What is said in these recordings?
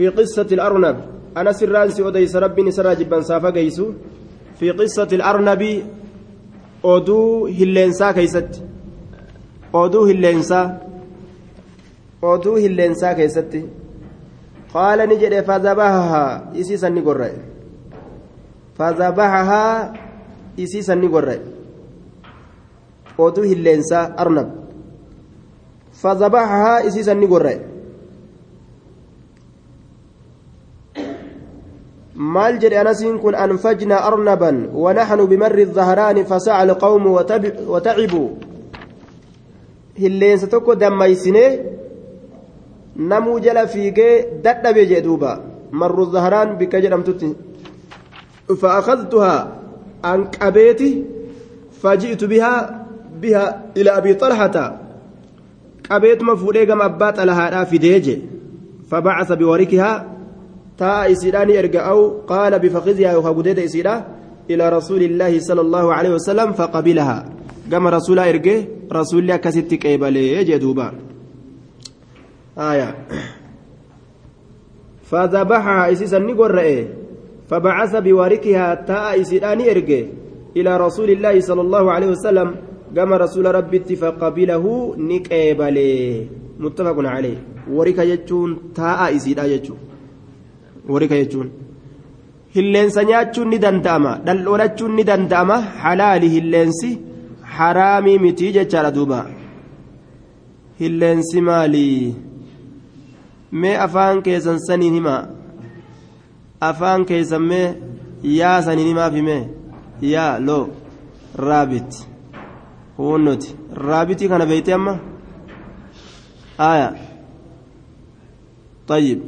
في قصة الأرنب. أنا سران سيوديس ربي نسرى جبان سافا قيسو. في قصة الأرنب أدو هلينسا كيست. أدو هلينسا. أدو هلينسا كيست. قال نجد فذبحها. إسيسا نقرأ فذبحها. إسيسا نقرأ أدو هلينسا أرنب. فذبحها. إسيسا نقرأ maal jedhe anasiin kun anfajnaa arnaban wanaxnu bimarri الظهرaan fasaca alqawmu watacibuu hilleensa tokko dammaysine namuu jala fiigee dadhabe jee duuba marru الظهرaan bikka jedhamtutti فأخذتها أن قبيتي فجئت بها بها إلى أبي طلحة قبيت مفولي قم أبات لها في ديجي فبعث بوركها taa isiidhaani erga aw qaala bifaqizyaa yookaa gudeeda isiidha ilaa rasuulillaahi sala allahu aleyhi wasalam faqabilaha gama rasuulaa erge rasuulli akkasitti qeebalee jee duuba فذبحها إسيسا نقرأ فبعث بواركها تاء إسيداني إرجع إلى رسول الله صلى الله عليه وسلم كما رسول ربي فقبله نكيبالي متفق عليه ورك يجون تاء إسيدا يجون warika jechuun hilleensa nyaachuun ni danda'ama dhandhoolachuun ni danda'ama halaali hilleensi haraamii mitii jechaadha duuba hilleensi maali mee afaan keessan saniin hima afaan keessan mee yaa saniin himaaf himee yaa loo raabit huunnoti raabitii kana beeyte amma aya طيب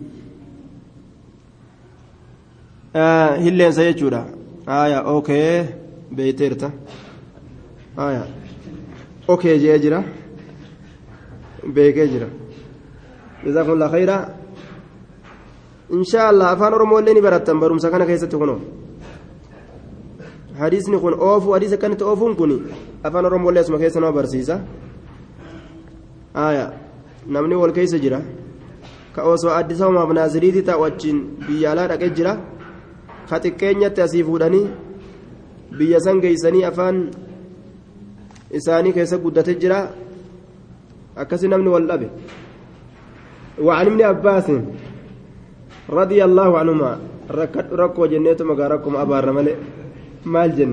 Hilleensa jechuudha aya okay beeyteerta aya okay jee jira beekee jira jazakumullah khayra insha allah afaan oromooillee ni barattan barumsa kana keessatti kuno hadiisni kun oofu hadiisa akkanitti oofuun kun afaan oromooillee asuma keessa nama barsiisa aya namni wal keessa jira ka osoo addisa umaaf naaziriitii ta'u achiin biyya alaa jira ka xiqqeenyatti asii fuudhanii biyya san geeysanii afaan isaanii keessa guddate jira. Akkasi namni wal dhabe. وعن ابن عباس رضي الله عنهما ركو جنيتو مغا ركو أبار ملي مال جن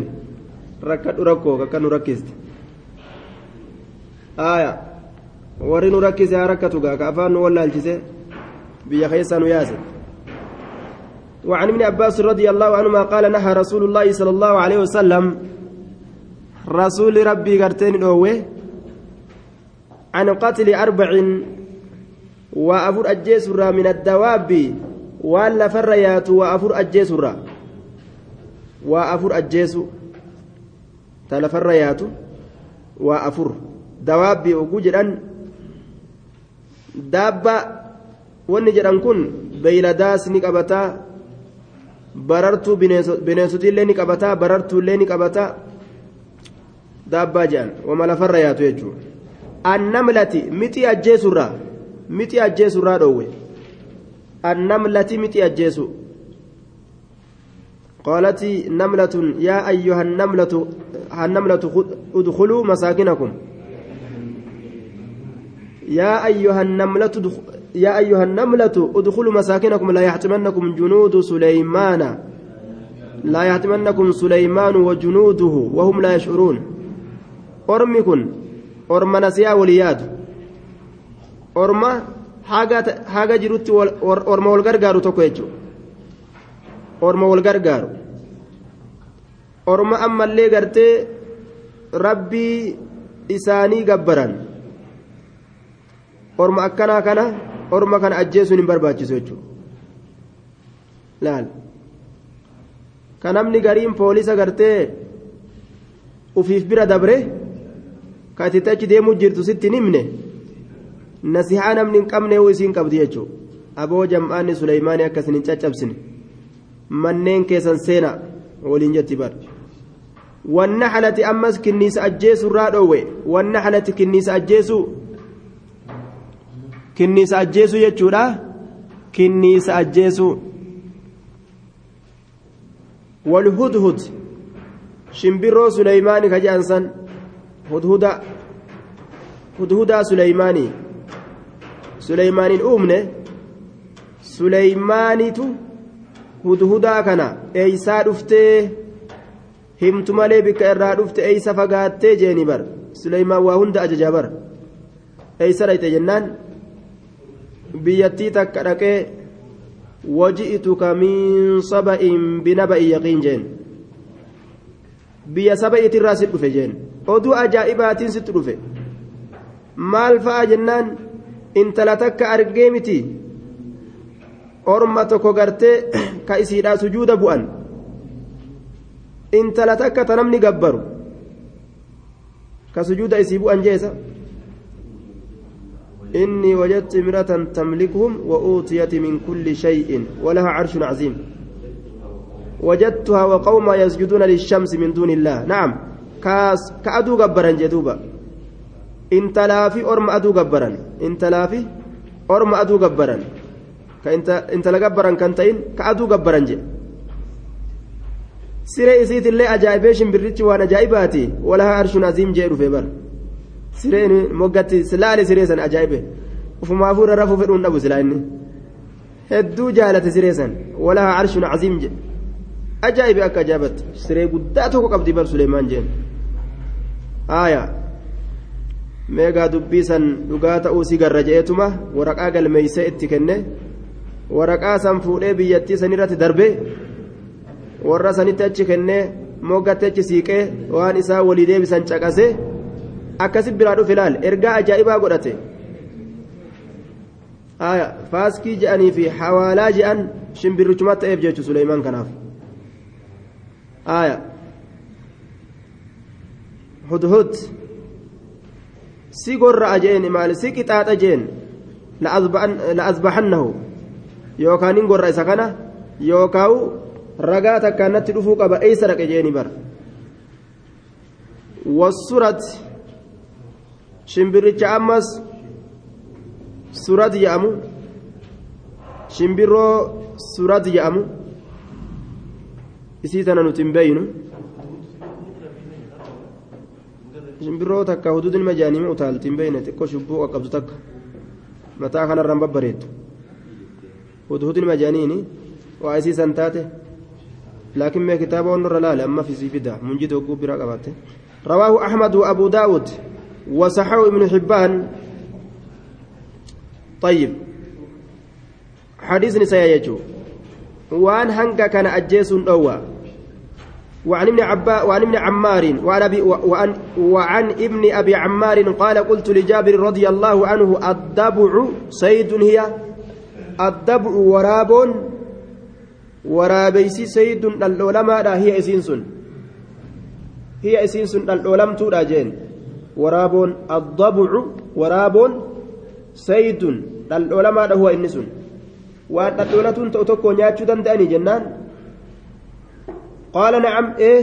ركت ركو ككن ركزت آية ورين ركز يا ركتو كأفان ولا الجزء بيا خيسان وياسر وعن ابن عباس رضي الله عنهما قال نهى رسول الله صلى الله عليه وسلم رسول ربي قرتين أوه عن قتل أربع وأفر أجيسر من الدواب ولا فريات وأفر أجيسر وأفر أجيس تلا فريات وأفر. دواب وجوجرا دابة ونجرا كن بيلداس نقبتا barartuu bineensotillee ni qabataa barartuullee ni qabataa daabbaa jedhan wama lafarra yaatu jechuudha annamlati mixii ajjeesurraa mixii ajjeesurraa dhoowwe annamlati mixii ajjeesu قالت نملة يا أيها النملة النملة ادخلوا مساكنكم يا أيها النملة يا أيها النملة ادخلوا مساكنكم لا يحتمنكم جنود سليمان لا يحتمنكم سليمان وجنوده وهم لا يشعرون أرمكن أرم نسيا ولياد أرم حاجة حاجة جروت أرم والغرغارو تكويجو أرم والغرغارو أرم أما اللي غرتي ربي إساني جبران أرم أكنا كنا orma kana ajjeesuun hin barbaachisu jechuudha. Laal? Ka namni gariin poolisa gartee ufiif bira dabre ka itti achi deemuu jirtu sitti himne? Nasihaa namni hin qabne isiin qabdi jechuudha. Aboo jam'aanni suleymaanii akkasin hin caccabsine. Manneen keessan seena waliin jetti bar wanna halati ammas kinniisa ajjeesu irraa dhoowwe? Wanna halati kinniisa ajjeesu kinniisa ajjeesu jechuudha kinniisa ajjeesuu والهدهد شمبرو سليماني كجانسان هدهدا هدهدا سليماني سليمان أمنه سليمانيتو هدهدا كان إيسا دفتي himtu malee bikka irraa dhufte eeysa fagaattee jeeni bar suleymaan waa hunda ajaja bar eeysa dhayte jennaan biyyattii takka dhaqee waji'tuka min saba'in binaba'i yaqiin jeen biyya saba'iitirraa sit dhufe jeen oduu ajaa'ibaatiin sitti dhufe maal fa'a jennaan intala takka argee miti orma tokko gartee ka isiidhaa sujuuda bu'an intala takka ta namni gabbaru ka sujuuda isii bu'an jeesa إني وجدت امرأة تملكهم وأوتيت من كل شيء ولها عرش عظيم. وجدتها وقوما يسجدون للشمس من دون الله. نعم. كاس كأدو جبرا جدوبا. انت لافي أرم أدو جبرا انت لافي أرم أدو جبرا كأنت انت لجبرا كنتين كأدو جبرا جي. siree isiitillee ajaa'ibee shimbirrichi waan ajaa'ibaati walahaa arshuun aziim jee dhufe bar sireen moggatti silaali siree san ajaa'ibe. Ufumaa fuudha rafuu fedhuun dhabu silaa inni hedduu jaalate siree san walahaa arshuun aziim jee ajaa'ibe akka ajaa'ibatti siree guddaa tokko qabdi bar suleemaan jeen. Haaya meegaa dubbii san dhugaa ta'uu si garra je'eetuma waraqaa galmeeysee itti kenne. Waraqaa san fuudhee biyyattii sanirratti darbee warra sanitti achi kennee moggatti achi siiqee waan isaa walii deebisan caqase akkasi biraa dhufe ilaal ergaa ajaa'ibaa godhate. Faaskii je'anii fi hawaalaa je'an shimbirrichuma ta'eef jechu suleymaan kanaaf. Hudhud. Si gorra'a jeen maal? Si qixaaxa jeen. La'azbaxannahu yookaan in gorra isa kana yookaan ragaa takkaan natti dhufuu qaba. Eeysa dhaqe jeeni bar wasurat shimbirricha ammas surat jedhamu shimbirroo surat jedhamu isii tana nuti hin beeynu shimbirroo takka hududin majaanima utaalti hin beeyne xiqqoo shubbuu qaqqabdu takka mataa kanarraan babbareeddu hududin majaaniini waa isii san taate لكن ما كتابه نور لا أما في سيفدا منجد وقوب برقبات رواه أحمد وأبو داود وصححه ابن حبان. طيب. حديث نساء يجو. وان هنكا كان أجيس أوى. وعن ابن عبا وعن ابن عمار. وعن وعن, وعن ابن أبي عمار قال قلت لجابر رضي الله عنه الدبع صيد هي الدبع وراب dhaldhoolamaadha hiya isiin sun hiya isiin sun dhaldhoolamtuudha jeen saydun. Dhaldhoolamaadha huwa inni sun. Waan dhaldhoolatuun ta'u tokko nyaachuu danda'anii jennaan. Qaala nacam ee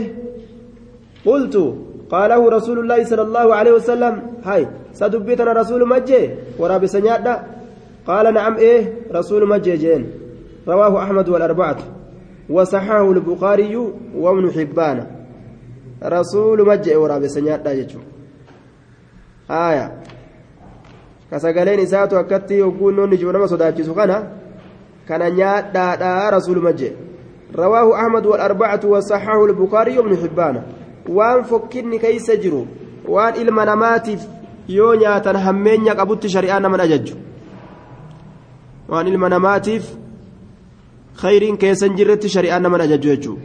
qultu قاله رسول الله صلى الله عليه وسلم هاي سدبيتنا رسول مجي ورابس نيادا قال نعم إيه رسول مجي جين رواه أحمد والأربعة وصححه البخاري وابن حبان رسول مجئ ورابي سنيات haaya kasagaleen isaatu akkatti yookuun noonni jiru nama sodaachisu kana kana nyaadhaadhaa rasuuluma jee rawaahu ahmad walarbacatu wasaxahu albukaariyu bnu xibbaana waan fokkinni keeysa jiru waan ilma namaatiif yoo nyaatan hammeenya qabutti shari'aa naman ajajju waan ilma namaatiif khayriin keessan jirretti shari'aa naman ajajju jechuu.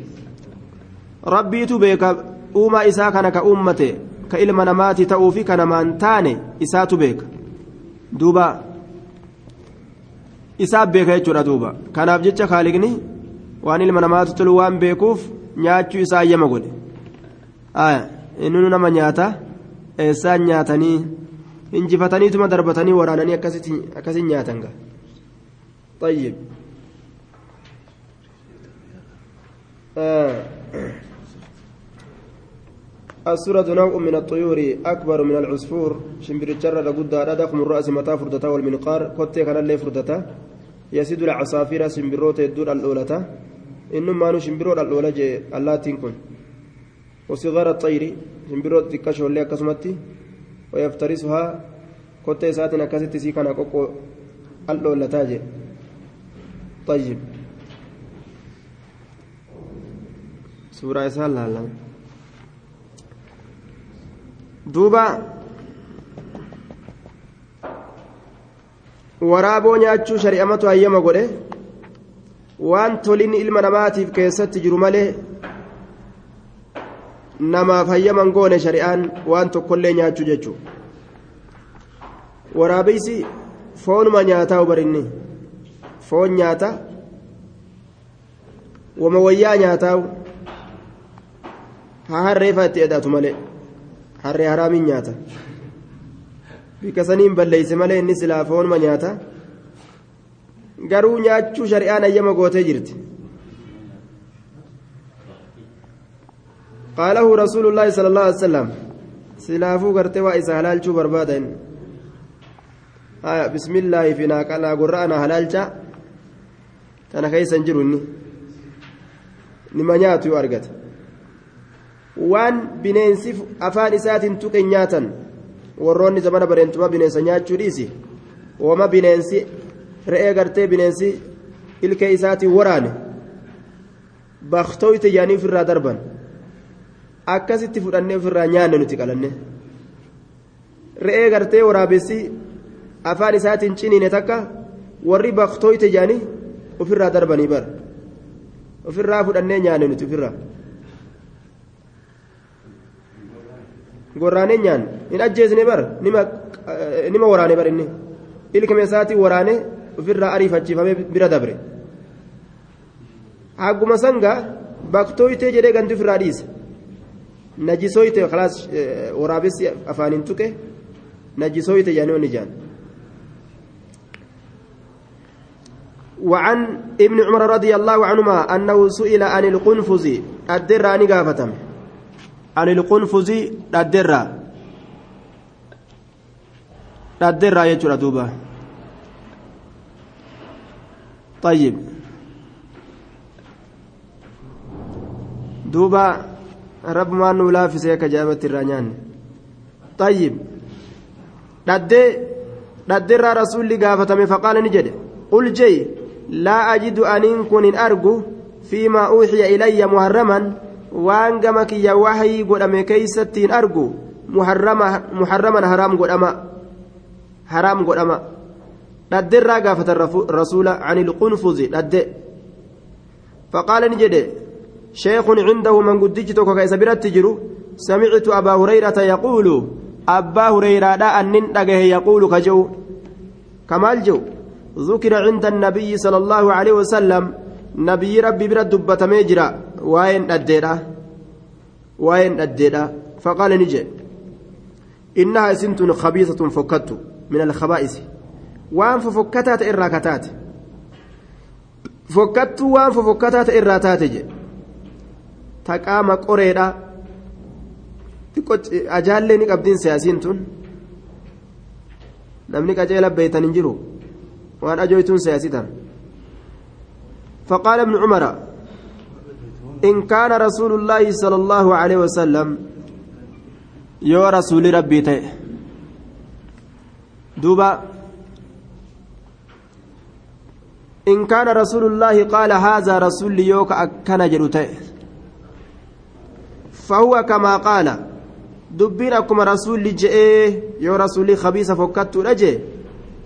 Rabbiitu beeka uumaa isaa kana ka uummate. Ka ilma namaati ta'uu fi ka namaan taane isaatu beeka duuba isaa beeka jechuudha duuba kanaaf jecha kaaliqni waan ilma namaatu tolu waan beekuuf nyaachuu isaa ayyama godhe inni nama nyaata eessaan nyaatanii injifataniituma darbatanii waraananii akkasiin nyaatan gaa طيب آه. السورة نوع من الطيور أكبر من العصفور. شمبر الجرة لقد ضخم الرأس متى فردتا والمنقار. كتة كان اللي فردتا. يسد العصافير سنبروت الدور الأولى إنما نو شنبرو الأولى جي الله تنكن وصغار الطير شنبرو تكشف اللي كسمتي ويفترسها. كنت ساتنا كست سيكنا كوكو الأولى تاجي طيب. suuraa isaa laallan duuba waraaboo nyaachuu shari'amatu hayyama godhe waan tolin ilma namaatiif keessatti jiru malee namaaf hayyaman goone shari'aan waan tokkollee nyaachuu jechuu waraabeysi foonuma nyaataa barinni foon nyaata wama wayyaa nyaataa haa itti edatu malee harree haraamiin nyaata. Bika saniin balleeyse malee inni silaa foonuma nyaata. Garuu nyaachuu shari'aan ayyama gootee jirti. Qaalahu rasuulullaahi sala allahu alai silaafuu gartee waa isa halaalchuu barbaada inni. Haya bismillaahi fi naaqanaa gurra ana halaalcha tana keeysan jiru inni. Nima nyaatu yoo argata waan bineensi afaan isaatiin tuqe nyaatan warroonni zamana bareentuma bineensa nyaachuu dhiisi wama bineensi re'ee gartee bineensi ilkee isaatiin waraane baktooyte yaanii ofirraa darban akkasitti fudhannee ofirraa nyaanne nuti qalanne re'ee gartee waraabessi afaan isaatiin ciniine takka warri baktooyte yaanii ofirraa darbanii bar ofirraa fudhannee nyaanne nuti ofirraa. Gorraanee nyaan hin ajjeesne bar nima waraane bar inni ilkame isaatii waraane ofirraa ariifachiifamee bira dabre hagguma sanga baktooytee jedhee ganti ofirraa dhiise najisooyte khalaas waraabessi afaaniin tuqe najisooyte jaanii onni jaan وعن ابن عمر رضي الله عنهما أنه سئل عن القنفذ الدراني قافتم عن القنفذ الدرة الدرة يجرى دوبا طيب دوبا رب ما نولا في سيك جابت الرانيان طيب ددي ددرا رسول لي قافتم فقال نجد قل جي لا أجد أن كن أرجو فيما أوحي إلي محرما waan gama kiyya wahayii godhame keeysattiin argu muharraman haraam godhama haraam godhama dhaddeirraa gaafatan rasuula can ilqunfuzi dhadde faqaala ni jedhe sheekun cindahu manguddichi tokko ka isa biratti jiru samictu abaa hurayrata yaquulu abbaa hureyraadha annin dhagahe yaquulu ka je'u kamaal je'u ذكر عند النبي صلى الله عليه وسلم نبي ربي برد دبتمي جرا isintun khabiisatun fokkattu min alkhabaa'isi waan fofokkataa ta'e irraa kataate fokkattuu waan fofokkataa ta'e irraa taate jedhe ta qaama qoreedha ajaallee ni qabdiin siyaasiin tun namni qaceela beeytan hin jiru waan ajooytuun siyaasitan فقال ابن عمر إن كان رسول الله صلى الله عليه وسلم يا رسول ربي تي دوبا. إن كان رسول الله قال هذا رسول يوك أكن جرتي فهو كما قال. دبين أكما رسول جئ. يا رسول خبيث فكت رجي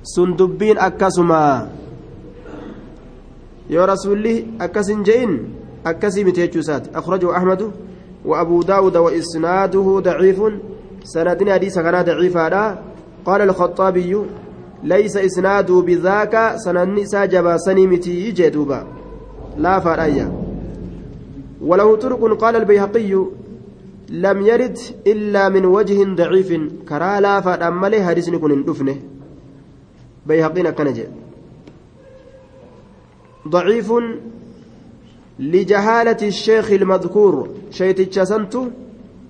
سن دبين أكسما. يا رسول أكسن جئن. أكسي متيجوسات أخرجه أحمد وأبو داود وإسناده ضعيف سندنا حديث كان ضعيف هذا قال الخطابي ليس إسناده بذاك سنن ساجب سنيمتي جدوبا لا فرأي وله طرق قال البيهقي لم يرد إلا من وجه ضعيف كرا لا فأمله حديث كن دفنه بيهقينا كنجي ضعيف لجهالة الشيخ المذكور شيتش سنت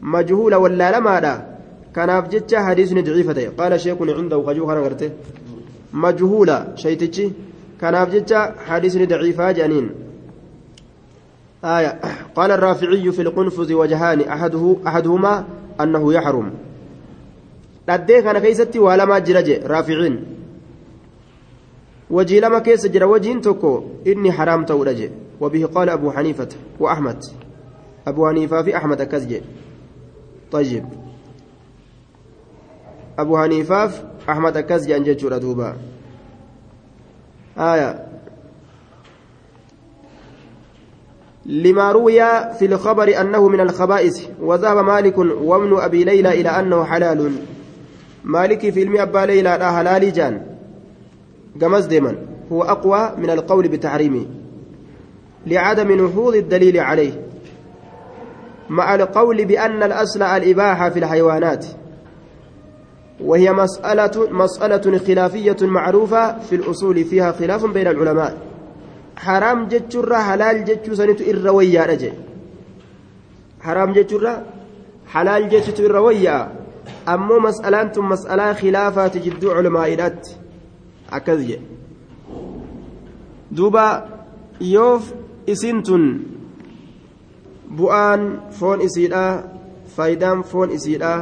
مجهولة ولا لما كان أفجتش حديث ضعيفة قال شيخ عنده خجو خنا مجهولة شيتش kanaaf jecha hadiisni daciifaa jedhaniin آية. قال الرافعي في القنفذ وجهان أحده أحدهما أنه يحرم. لديه كان كيستي ولما جرج رافعين. وجي لما كيس جرى وجين توكو. إني حرام تولج وبه قال أبو حنيفة وأحمد. أبو حنيفة في أحمد كزج. طيب. أبو حنيفة أحمد كزج أنجج ردوبا آية. لما روي في الخبر أنه من الخبائث وذهب مالك وابن أبي ليلى إلى أنه حلال. مالك في علم أبا ليلى لا حلال جان. قمز ديما هو أقوى من القول بتحريمه. لعدم نفوذ الدليل عليه مع القول بأن الأصل الإباحة في الحيوانات وهي مسألة مسألة خلافية معروفة في الأصول فيها خلاف بين العلماء. حرام جتشرة حلال جتشو سنت إرويا رجع حرام جتشرة حلال جتشو إرويا. أمو مسألة مسألة خلافة تجد علماء إلات أكذي. دوبا يوف إسنتن bu'aan foon isiidha faayidaan foon isiidha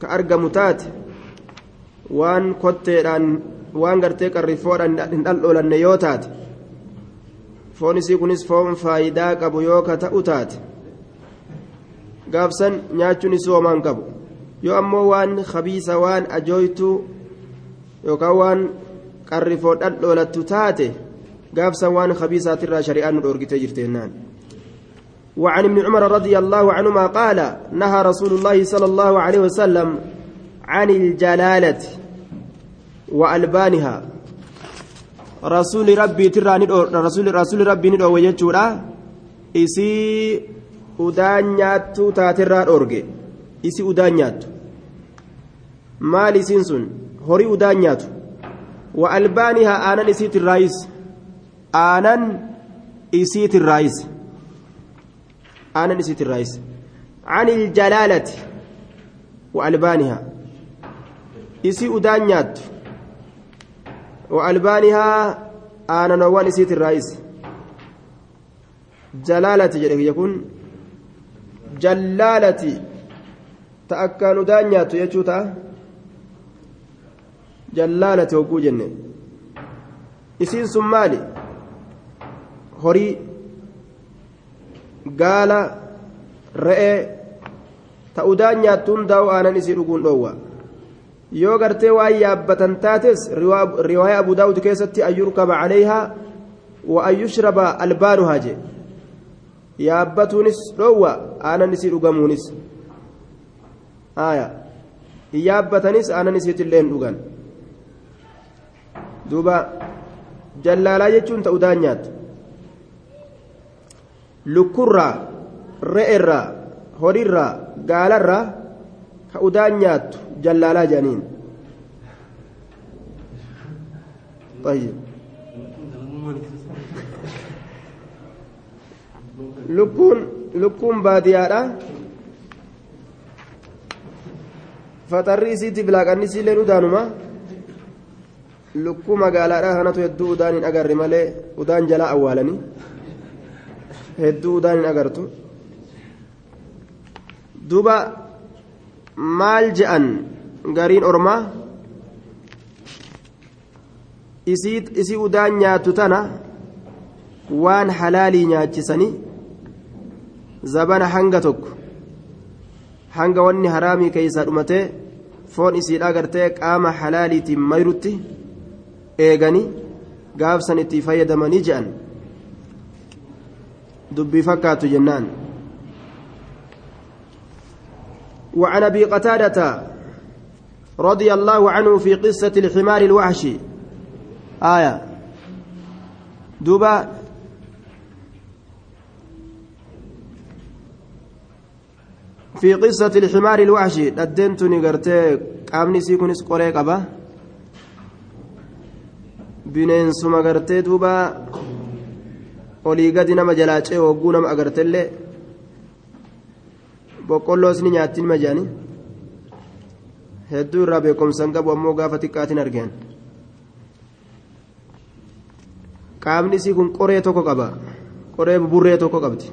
ka argamu taate waan kotteedhaan waan gartee qarrifoodhaan hin dhaldholanne yoo taate foon isii kunis foon faayidaa qabu yoo ka ta'u taate gaafsan nyaachuun isii homaan qabu yoo ammoo waan kabiisa waan ajooytuu yookaan waan qarrifoo dhaldholattu taate waan kabiisaatirraa shari'aan nu dhoorgitee jirte jennaan. وعن ابن عمر رضي الله عنهما قال نهى رسول الله صلى الله عليه وسلم عن الجلالة وألبانها. رسول ربي ترى رسول رسول ربي ندعو ويجورا إسي أدانيات تاترا أورجي إسي أدانيات مالي سنسون هوري أدانيات وألبانها آنان إسيت الرئيس آنان إسيت الرئيس أنا نسيت الرئيس عن الجلالة وألبانها إسي أدانيات وألبانها أنا نوان نسيت الرئيس جلالة يكون جلالة تأكل دانيات يجوتا جلالة وقو جنة إسين سمالي horii gaala re'ee ta'uudhaan nyaattu hundaa'u aanan isii dhuguun dhoowwa. Yoo gartee waan yaabbatan taates riwaayaa abu daawud keessatti an yurkaba calayhaa wa an yushraba albaanuhaa jee. Yaabbatuunis dhoowwa aanan isii dhugamuunis. Aya hin yaabbatanis aanan isiitillee hin dhugan. Duuba jallaalaa jechuun ta'uudhaan nyaattu lukkurraa re'erraa horiirraa gaalarraa ka udaan nyaattu jallaalaa jedhaniin lukkuun lukkuun baadiyyaadha faxarri isiitiif laaqanni isiillee udaanuma lukkuu magaalaadha kanatu hedduu udaan hin agarre malee udaan jalaa awwaalanii hedduu udaan hin agartu. Duuba maal je'an gariin ormaa isii udaan nyaattu tana waan halaalii nyaachisanii zabana hanga tokko hanga wanni haraamii keeysaa dhumatee foon isiidhaa gartee qaama halaaliitiin mayrutti eeganii gaafsan itti fayyadamanii je'an dubbii fakkaatu jennaan وعن أبي قتادة رضي الله عنه في قصة الحمار الوحشي. آية. دوبا. في قصة الحمار الوحشي. ددنتني قرتي قامني سيكونس قري قبا. bineensuma gartee duuba olii gadi nama jalaacee hogguu nama agartellee boqqolloos ni nyaatti nima jedhani hedduu irraa beekumsan qabu ammoo gaafa xiqqaatiin argeen qaamni isii kun qoree tokko qaba qoree burree tokko qabdi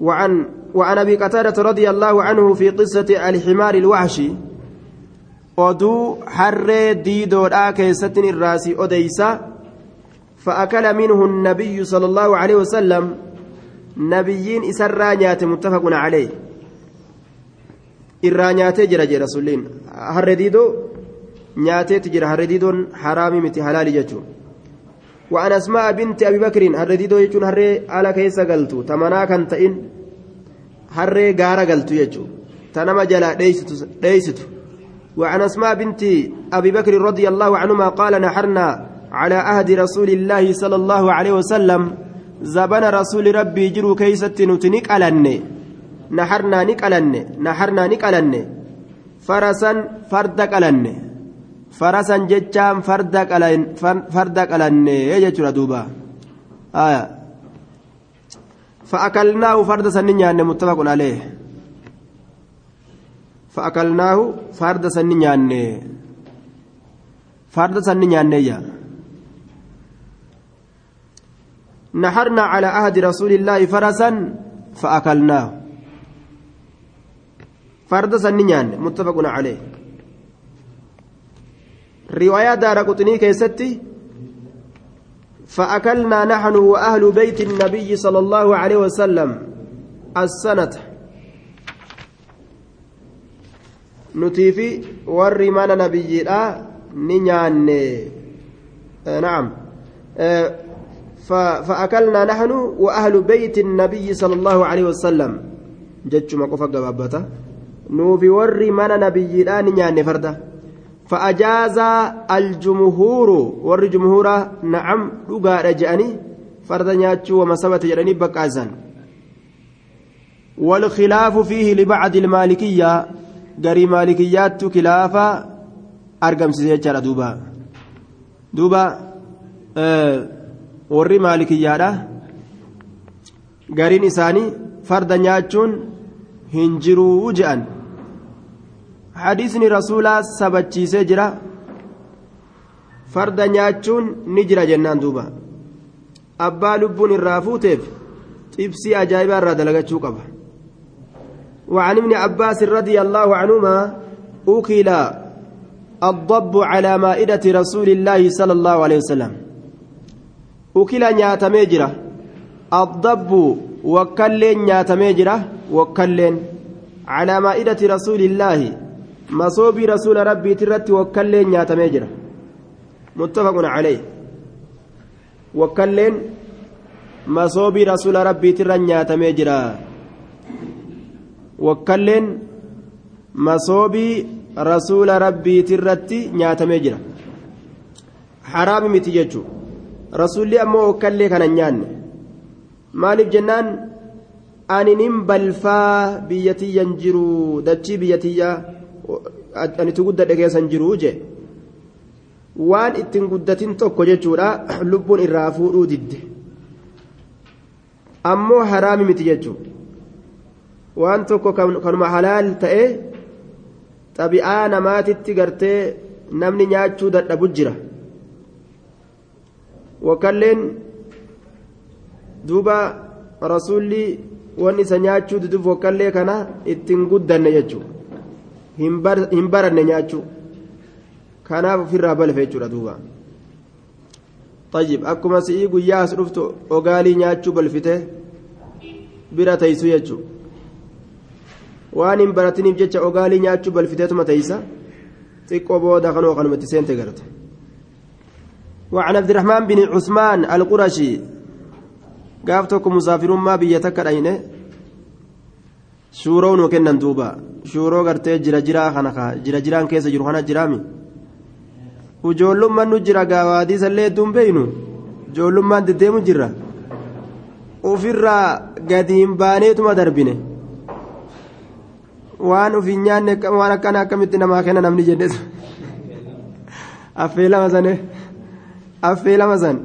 وعن وعن ابي قتاده رضي الله عنه في قصه الحمار الوحشي oduu harree diidoodhaa keessattin irraasii odeysa فأكل منه النبي صلى الله عليه وسلم نبيين إسرى نيات متفق عليه. إرى نياتي جرى جرى رسولين هرديدو نياتي تجرى هرديدون حرامي متي حلال جتو وعن أسماء بنت أبي بكر هرديدو يجون هري على كيسا قلتو. تمنا كان تئن هري غارة قلتو يجو. تنما جلا ديستو, ديستو. وعن أسماء بنت أبي بكر رضي الله عنهما قال نحرنا على عهد رسول الله صلى الله عليه وسلم زبن رسول ربي جرو كيست نتنك ألني نحرنا نقلن نحرنا نقلن فرسا فردك ألني فرسا جتشام فردك ألن فردك ألن يجتر دوبا آية فأكلناه فرد سنين متفق عليه فأكلناه فرد سنين فرد سنين يا نحرنا على عهد رسول الله فرسا فأكلناه فرد سنين متفق عليه. رواية دار قطني كيستي فأكلنا نحن وأهل بيت النبي صلى الله عليه وسلم السنة. نتيفي ورمان نبي نيان نعم فأكلنا نحن وأهل بيت النبي صلى الله عليه وسلم. جتش ما قفا قبابته نوفي وري من نبي الآن نيان فرده فأجاز الجمهور. ور جمهور نعم لقى رجعني. فرد نياتشو ومسبة جراني بكازا والخلاف فيه لبعض المالكية. قري مالكيات خلافة. أرقم سيجارة دوبا. دوبا آه warri maalikiyyaadha gariin isaanii farda nyaachuun hin jiruu je'an hadiisni rasuulaa sabachiisee jira farda nyaachuun ni jira jennaan duuba abbaa lubbuun irraa fuuteef xibsii ajaa'ibaa irraa dalagachuu qaba وعن ابن عباس رضي الله عنهما أكل الضب على مائدة رسول الله صلى الله عليه وسلم ukila nyaatamee jira addabbu wakkalleen nyaatamee jira wakkalleen calaa maa'idati rasuulillaahi masoobii rasuula rabbiiti irratti wakkalleen nyaatamee jira muttafaqun calee wakkalleen masoobii rasuula rabbiiti irra nyaatamee jira wakkalleen masoobii rasuula rabbiiti irratti nyaatamee jira haraami miti jechuudha rasuulli ammoo okkallee kana nyaanne. Maaliif jennaan? Ani nin balfaa biyyatiyyan jiru dachii biyyatiyyaa anitu guddadhe keessan jiru je waan ittiin guddatin tokko jechuudha lubbuun irraa fuudhuu didde. Ammoo haraami miti jechuu. Waan tokko kanuma halaal ta'e xabi'aa namaatitti gartee namni nyaachuu dadhabu jira wakalleen duuba rasuulli wanni isa nyaachuu diduuf wakallee kana ittiin guddanne jechuudha. Hin baranne nyaachuu. Kanaaf ofirraa balfe jechuudha duuba. Xajib akkuma si'ii guyyaa as dhuftu ogaalii nyaachuu balfite bira teessu jechuudha. Waan hin baratiniif jecha ogaalii nyaachuu balfiteetuma teessa xiqqoo booda kanuma kanumatti seente garta. وعن عبد الرحمن بن عثمان القرشي قافتكم مسافر ما بيتك أين شورون وكنن دوبا شورو غرتي جرا جرا خنخا جرا جران كيس جرو خنا جرامي وجولم من نجرا غوادي سلي دوم بينو جولم من دديم جرا ofirra gadi hin baaneetuma darbine waan uf hin nyaanne waan akkana akkamitti namaa kenna namni jennes affee lama sane affee lama san.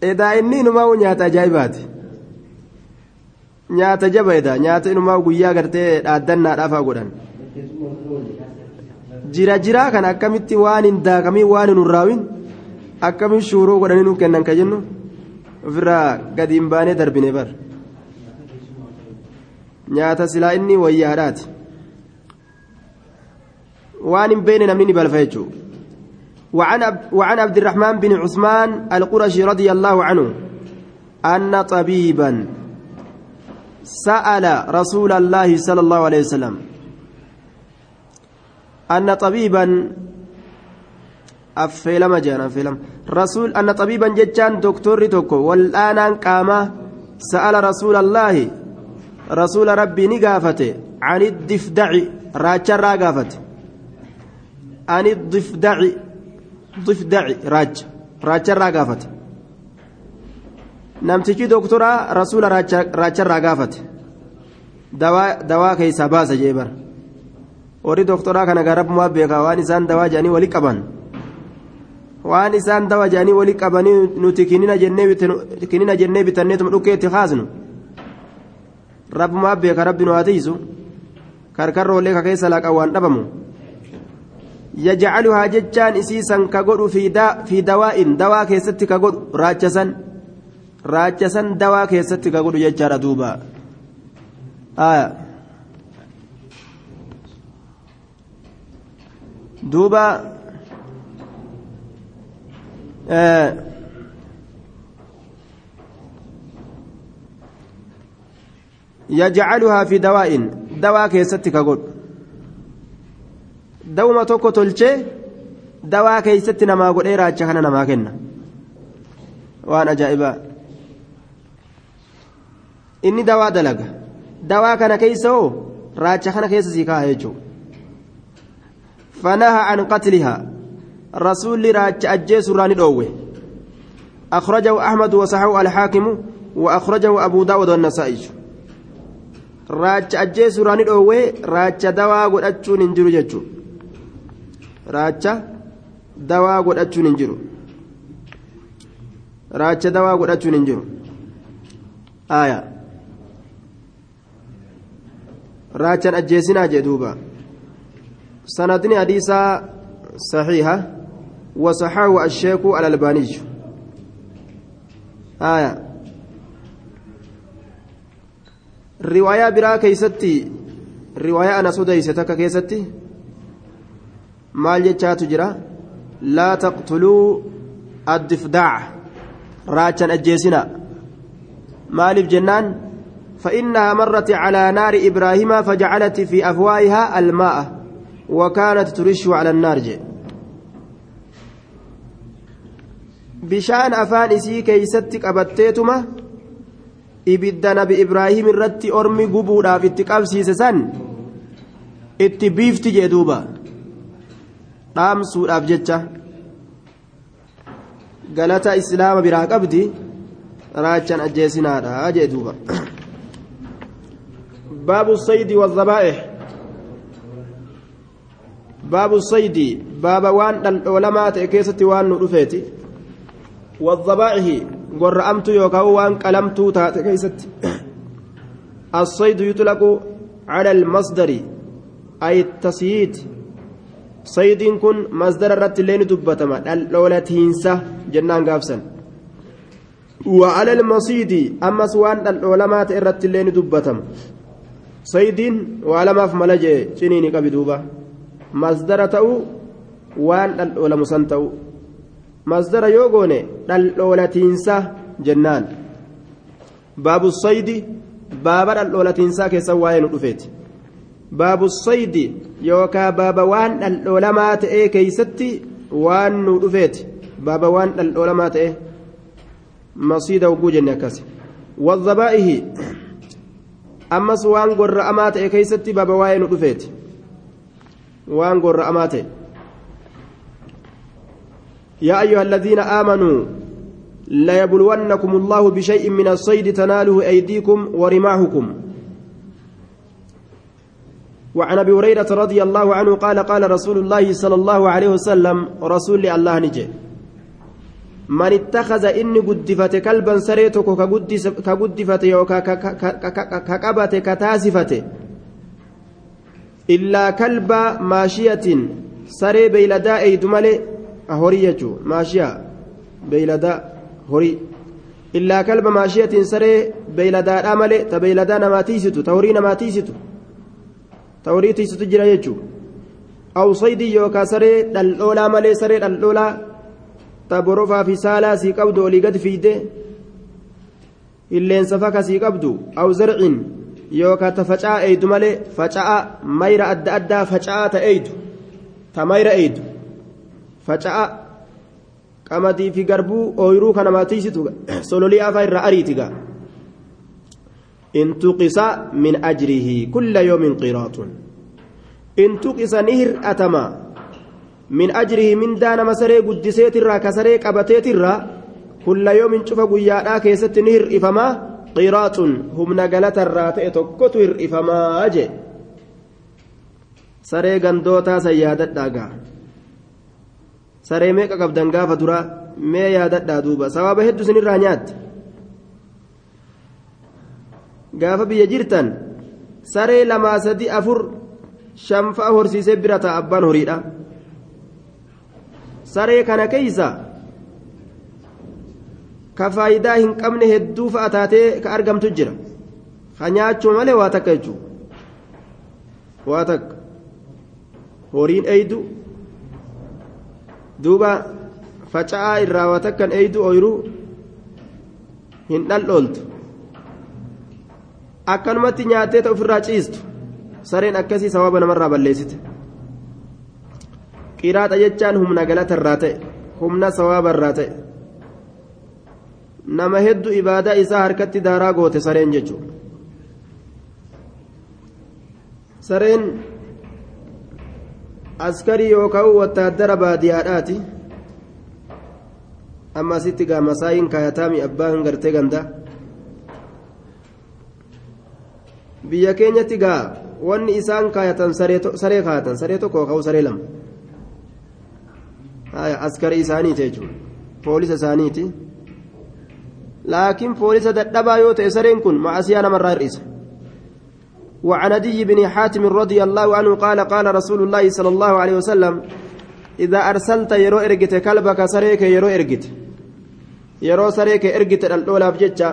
Edaa inni inumaa nyaata ajaa'ibaati. Nyaata jaba edaa? Nyaata inumaa guyyaa gartee dhaaddannaadhaafaa godhan. Jira jiraa kan akkamitti waan hin daakamiin waan hin urraawin akkamiin shuuruu godhanii nuuf kennan ka jennu? Ofirraa gadi hin baanee darbine bar nyaata silaa inni wayyaadhaati. Waan hin beekne namni ni balfa jechuudha وعن وعن عبد الرحمن بن عثمان القرشي رضي الله عنه أن طبيبا سأل رسول الله صلى الله عليه وسلم أن طبيبا affeelama jedhan affeelama rasuul anna xabiiban jechaan doktorri tokko wal'aanaan qaama sa'ala rasuulallaahi rasuula rabbii ni gaafate ani difdaci raacharraa gaafate ani difdaci difdaci raacha raacharraa gaafate namtichi doktoraa rasuula raacharraa gaafate dawaa keessaa baasa jee bara warri doktoraa kana garabmumaa beekaa waan isaan dawaa jedhanii wali qaban waan isaan dawa jedhanii wali qabanii nuti kinina jennee bitanneetuma dhukkeetti kaasnu rabbumaa beeka rabbi nu haa tiisu karkarroollee ka keessa laqan waan dhabamu yajcaluhaa jechaan isiisan ka godhu fi dawaa'in dawaa keessatti ka godhu raachasan raachasan dawaa keessatti ka godhu jechaadha duuba duuba يجعلها في دواء دواء كيستي كقول دوما توكو تلشي دواء كيستي نما قول إيه راجع كان نما كنا وأنا جائبا إني دواء دلق دواء كان كيسو راجع كان كيس سيكا هيجو فنهى عن قتلها رسول راج أجيس راني دوه أخرجه أحمد وصححه الحاكم وأخرجه أبو داود والنسائي راج أجيس راني دوه راج دوا قد أتشون انجرو جتشو راج دوا قد أتشون انجرو راج دوا قد أتشون انجرو آية راجان أجيسنا جدوبا سندني حديثا صحيحة وصححه الشيخ الألباني آية رواية برا كيستي رواية أنا سديستك كيستي maal jechaatu jira laa taqtuluu addifdaaca raachan ajjeesina maaliif jennaan فإنها مرت على نار إبراهيم فجعلت في أفواهها الماء وكانت ترش على النار جي. bishaan afaan isii keeysatti qabatteetuma ibidda nabi ibraahim irratti ormi gubuudhaaf itti qabsiise san itti biifti jee duuba dhaamsuudhaaf jecha galata islaama biraa qabdi raachan ajjeesinaadha jee duuba baabu saydi wazzabaa'ih baabu saydi baaba waan dhaldhoolamaa ta'e keessatti waan nu dhufeeti والذبائح قرأمت يوكاو وان قلمت تات كيست الصيد يطلق على المصدر أي التصييد صيد كن مصدر الرت لين دبتما لولا تهنسة جنان قافسا وعلى المصيد أما سوان العلماء الرت لين دبتم صيد وعلى في ملجئ شنيني كبدوبة مصدر وان العلماء تأو masdara yoo goone dhaldhoolatiinsa jennaan. Baabu saydi baaba dhaldhoolatiinsaa keessa waa'ee nu dhufeeti. Yookaa baaba waan dhaldhoolamaa ta'ee keeysatti waan nu dhufeeti baaba waan dhaldhoolamaa ta'e masiida hogguu jenne akkas wadhabaa'ihi ammas waan gorra'amaa ta'e keeysatti baaba waa'ee nu dhufeeti waan gorra'amaa ta'e يا أيها الذين آمنوا ليبلونكم الله بشيء من الصيد تناله أيديكم ورماحكم وعن أبي هريرة رضي الله عنه قال قال رسول الله صلى الله عليه وسلم رسول الله نجي من اتخذ إني قدفت كلبا سريتك كقدفت يوكا كقبت كتاسفت إلا كلب ماشية سري بيلداء دملي horii jechuun maashiyaa beeyladaa horii illaa kalba maashiyatiin saree beeyladaadhaa malee ta beeyladaa namaa tiisitu ta horii namaa tiisitu tiisitu jira jechuudha. Aw saydii yookaan saree dhaldhoolaa malee saree dhaldhoolaa ta borofaa fi saalaa sii qabdu olii gad fiide illeensa faka sii qabdu aw zarcin yookaan ta faca'aa eeydu malee faca'aa mayra adda addaa faca'aa ta eeydu ta mayra eeydu. Faca'aa qamadii fi garbuu ooyiruu kana maatiisitu sololii afaa irraa ariiti tuqisa min ajrihi kulla yoomin qiraatun in tuqisa ni hir'atama min ajrihi mindaa nama saree guddiseetirraa ka saree qabateetirraa kulla yoomin cufa guyyaadhaa keessatti ni hir'ifamaa qiraaxun humna galatarraa ta'e tokkotu hir'ifamaa jee saree gandootaa san yaadadhaa gaa saree meeqa qabdan gaafa duraa mee yaadadhaa duuba sawaaba hedduu isinirraa nyaatte gaafa biyya jirtan saree lamaa sadi afur shanfa'a horsiisee bira ta'a abbaan horiidha saree kana keeysa ka faayidaa hin qabne hedduu fa'a taatee ka argamtu jira ka nyaachuu malee waa takka jechuudha waa takka horiin eeydu duuba faca'aa irraa waa takkan eeydu ooyiruu hin dhal'ooltu akkanumatti nyaattee ta ofirraa ciistu. Sareen akkasii sababa namarraa balleessite. Qiraaxa jechaan humna galatarraa ta'e humna sawaabarraa ta'e. Nama hedduu ibaadaa isaa harkatti daaraa goote sareen jechuudha. Sareen askarii yookaan wattaaddara baadiyyaadhaati amma asitti gaa masaayiin kaayataami abbaan gartee gandaa biyya keenyatti gaa wanni isaan kaayatan saree kaayatan saree tokko ka'u saree lama askarii isaaniiti jechuudha poolisa isaaniiti laakiin poolisa dadhabaa yoo ta'e sareen kun macasiyaa namarraa hir'isa. وعن عدي بن حاتم رضي الله عنه قال قال رسول الله صلى الله عليه وسلم إذا أرسلت يرو إرجت كلبك سريك يرو إرجت يرو سريك إرجت الأولى بجتة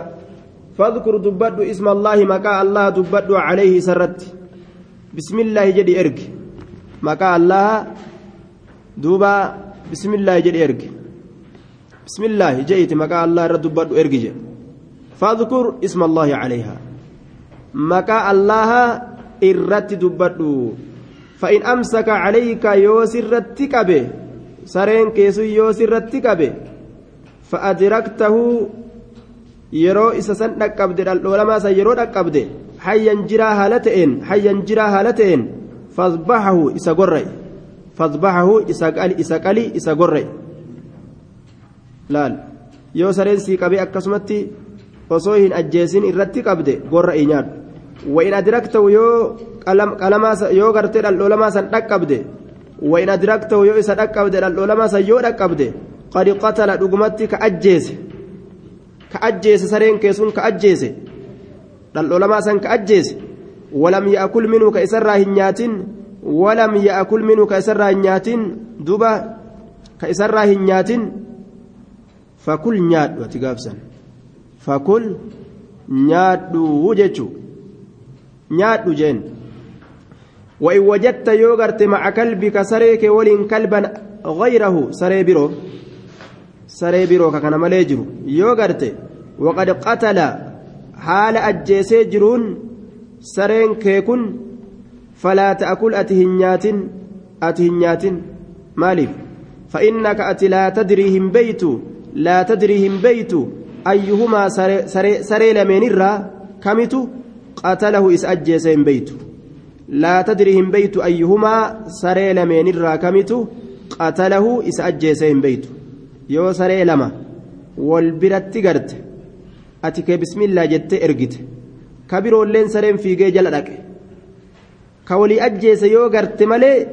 فاذكر دبد اسم الله مكا الله دبد عليه سرت. بسم الله جدي إرج مكا الله دوبا بسم الله جدي إرج بسم الله جئت مكا الله دبد إرج فاذكر اسم الله عليها. maqaa allaha irratti dubbadhu fa'in amsaka calayka yoo sirratti qabe sareen keessu yoo sirratti qabe yeroo isa san dhaqqabde dhaldhoolamaa san yeroo dhaqqabde hayyan jiraa haala ta'een hayyan jiraa haala ta'een fasbahahu isa gorra'e fasbahahu isa qali isa gorra'e laal yoo sareen sii qabee akkasumatti osoo hin ajjeesin irratti qabde gorra'e nyaadhu وإن أدركته يو قلم قلما يو غرتي العلماء سن دقبده وإن أدركته يو إسا دقبده العلماء سن يو دقبده قد قتل دغمتي كأجيس كأجيس سرين كيسون كأجيس العلماء سن كأجيس ولم يأكل منه كإسر هنياتين ولم يأكل منه كإسر هنياتين دوبا كإسر هنياتين فكل نياد وتقابسا فكل نياد وجهه nyaadhu jeen وإن وجدت يوغرت مع كلبك سريك ولين كلبا غيره سري برو saree biroo kana malee jiru. Yoo garte waqad qatala haala ajjeesee jiruun sareen kee kun falaa ta'akul ati hin nyaatin ati hin nyaatin. Maaliif? Fa'innaka ati laata dirii hin beeytu laata dirii hin beeytu ayyuhumaa saree lameenirraa kamitu? Qatalahu isa ajjeesee hin beeytu laa tadrii hin beeytu ayyuhumaa saree lameenirraa kamitu? Qatalahu isa ajjeesee hin beeytu أجيسين بيت يو سري لما والبرت قرت أتك بسم الله جت إرقت كبير لين سرين في جيجل لك كولي أجيس يو قرت ملي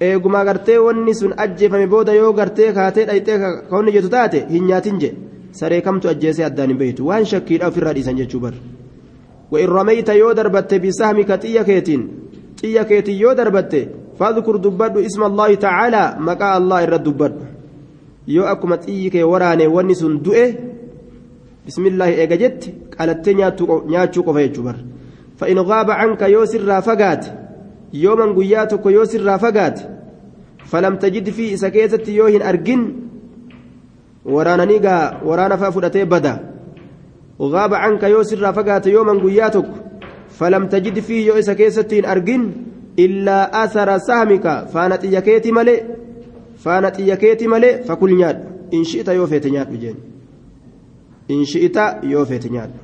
eeguma gartee wanni sun ajjeefame booda yoo gartee kaatee dhayxee ka wanni jettu taate hin nyaatin je saree kamtu ajjeesee addaan hin beeytu waan shakkiidha ofirraa dhiisan jechuu bar وإن رميت يو دربت بسهمك طيكيت طيكيت يو دربت فاذكر دبد اسم الله تعالى مكا الله الرد دبد yoo akkuma xiyyi kee waraane wanni sun du'e bismillaahi eega jetti qalattee nyaachuu qofa jechuu bar fa'in gaaba canka yoo sirraa fagaate yooman guyyaa tokko yoo sirraa fagaate falam tajid fi isa keessatti yoo hin argin waraananii gaa waraana faa fudhatee bada gaaba canka yoo sirraa fagaate yooman guyyaa tokko falam tajid fi yoo isa keessatti hin argin illaa asara sahmika faana xiyya keeti malee faana xiyya keeti malee fakul nyaadhu. In shi'ita yoo feete nyaadhu jeen in shi'ita yoo feete nyaadhu.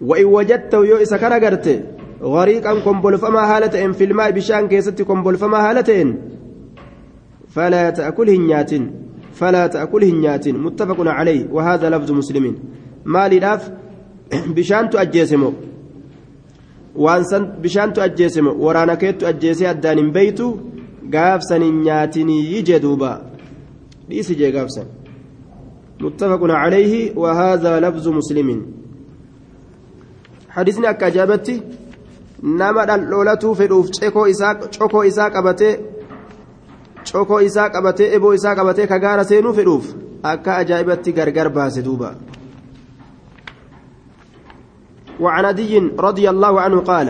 وإن وجدته يو إسا كان قرته غريقا كمبول فما هالتين في الماء بشان كيستي كمبول فما هالتين فلا تأكل هنيات فلا تأكل هنيات متفق عليه وهذا لفظ مسلمين ما للاف بشان تؤجيسمو وانسان بشان تؤجيسمو ورانا كيت تؤجيسي الدان بيتو قافسن نياتني يجدوبا ليس جي قافسن متفق عليه وهذا لفظ مسلمين حديثنا كجابتي nama dhal'oolatuu fedhuuf cokoo isaa qabatee cokoo isaa qabatee eboo isaa qabatee ka gaara seenuu fedhuuf akka ajaa'ibatti gargar baase duuba وعن عدي رضي الله عنه قال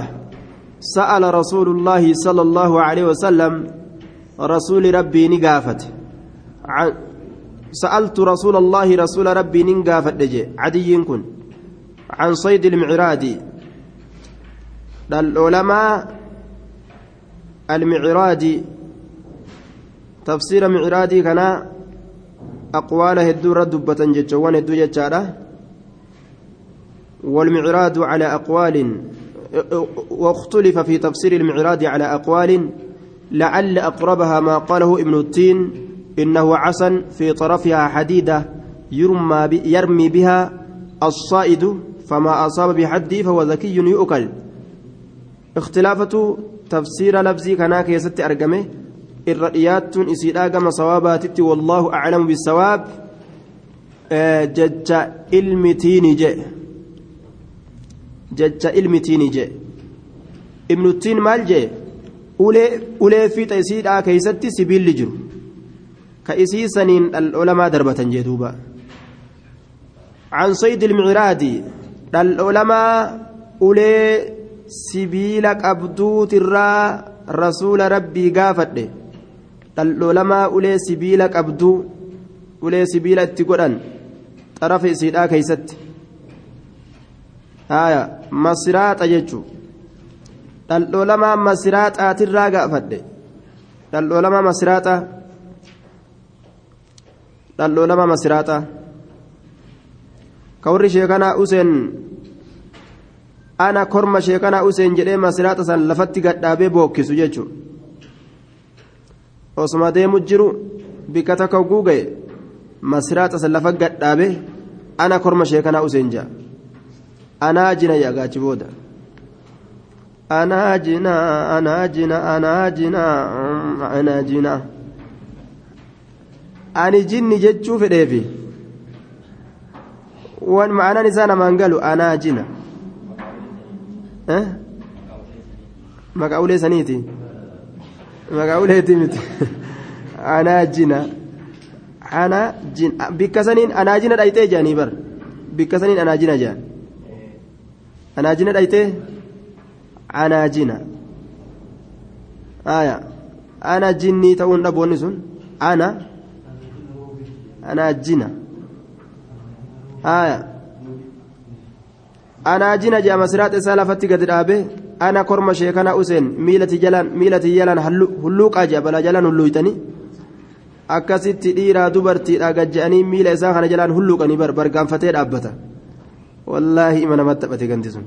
سأل رسول الله صلى الله عليه وسلم رسول ربي نقافت. سألت رسول الله رسول ربي نقافت عدي كن. عن صيد المعراد العلماء المعراج تفسير معراجي كان أقوال هدو ردبة جتشوان هدو جتشارة والمعراج على أقوال. واختلف في تفسير المعراج على أقوال. لعل أقربها ما قاله ابن التين إنه عسى في طرفها حديدة يرمى يرمي بها الصائد فما أصاب بحدي فهو ذكي يؤكل. اختلافة تفسير لفظي كان كيست أرقمه الرئيات إسيدا كما صوابات والله أعلم بالصواب جج المتين جاء جج المتين جاء ابن التين مال ulee fiixa isiidhaa keessatti sibiilli jiru. Ka isii saniin dhaldholamaa darbatan jee duuba. An saydil miciraadi dhaldholamaa ulee sibiila qabduutirraa rasuula rabbii gaafadhe. Dhaldholamaa ulee sibiila qabduu ulee sibiila itti godhan xarafa isiidhaa keessatti masiraaxa jechuudha jechuu dhaldholamaa masiraaxaatirraa gaafadhe dhaldholamaa masiraaxa dhaldholamaa masiraaxa ka warri sheekanaa useen ana korma sheekanaa useen jedhee masiraaxa san lafatti gadhaabee bookkisu jechuudha osuma deemu jiru bikka takka guuga'e masiraaxa san lafa gadhaabee ana korma sheekanaa useen jaa anaa jina yaagaachi booda أناجنا أناجنا أناجنا أناجنا أني جن جتشو في ديفي وان معنا نسانا من قالوا أناجنا أه؟ ما قولي سنيتي ما قولي تيمتي أناجنا أنا جن بكسنين أناجنا دايتي جاني بر بكسنين أناجنا جان أناجنا دايتي dhayxee anaajina. Aya ana jinnii ta'uun dhaboonni sun ana anaajina. Aya anaa jina jedhama siraaxa isaa lafatti gadi dhaabe ana korma sheekana useen miilati jalaan miilati jalaan hulluuqaa jedha balaa jalaan hulluuytanii akkasitti dhiiraa dubartiidha gajja'anii miila isaa kana jalaan hulluuqanii bargaanfatee dhaabbata. Wallaahi ima namatti taphate ganti sun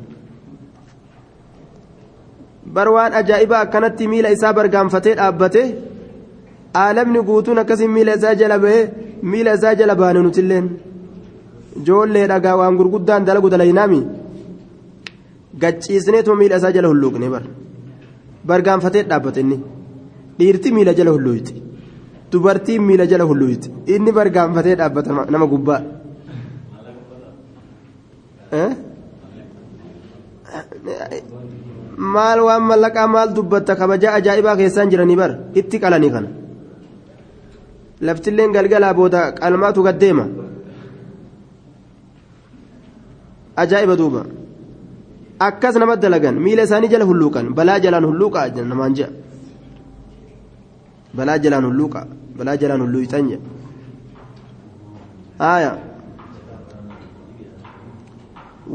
bar waan ajaa'ibaa akkanatti miila isaa bargaanfatee dhaabbate aalamni guutuun akkasiin miila isaa jala bahee miila isaa jala baane nutilleen. Ijoollee dhagaa waan gurguddaan dalagu dalaynaami gacciisneetuma miila isaa jala hulluuqne bar. Bargaanfatee dhaabbate inni. Dhiirti miila jala hulluuyti dubartiin miila jala hulluuyti inni bargaanfatee dhaabbata nama gubbaa maal waan mallaqaa maal dubbatta kabaja ajaa'ibaa keessaan jiranii bar itti qalanii kana laftilleen galgalaa booda qalmaatu gaddeema ajaa'iba duuba akkas nama dalagan miila isaanii jala hulluuqan balaa jalaan hulluuqa namaan je'a balaa jalaan hulluuqa balaa jalaan hulluuqan je'a haaya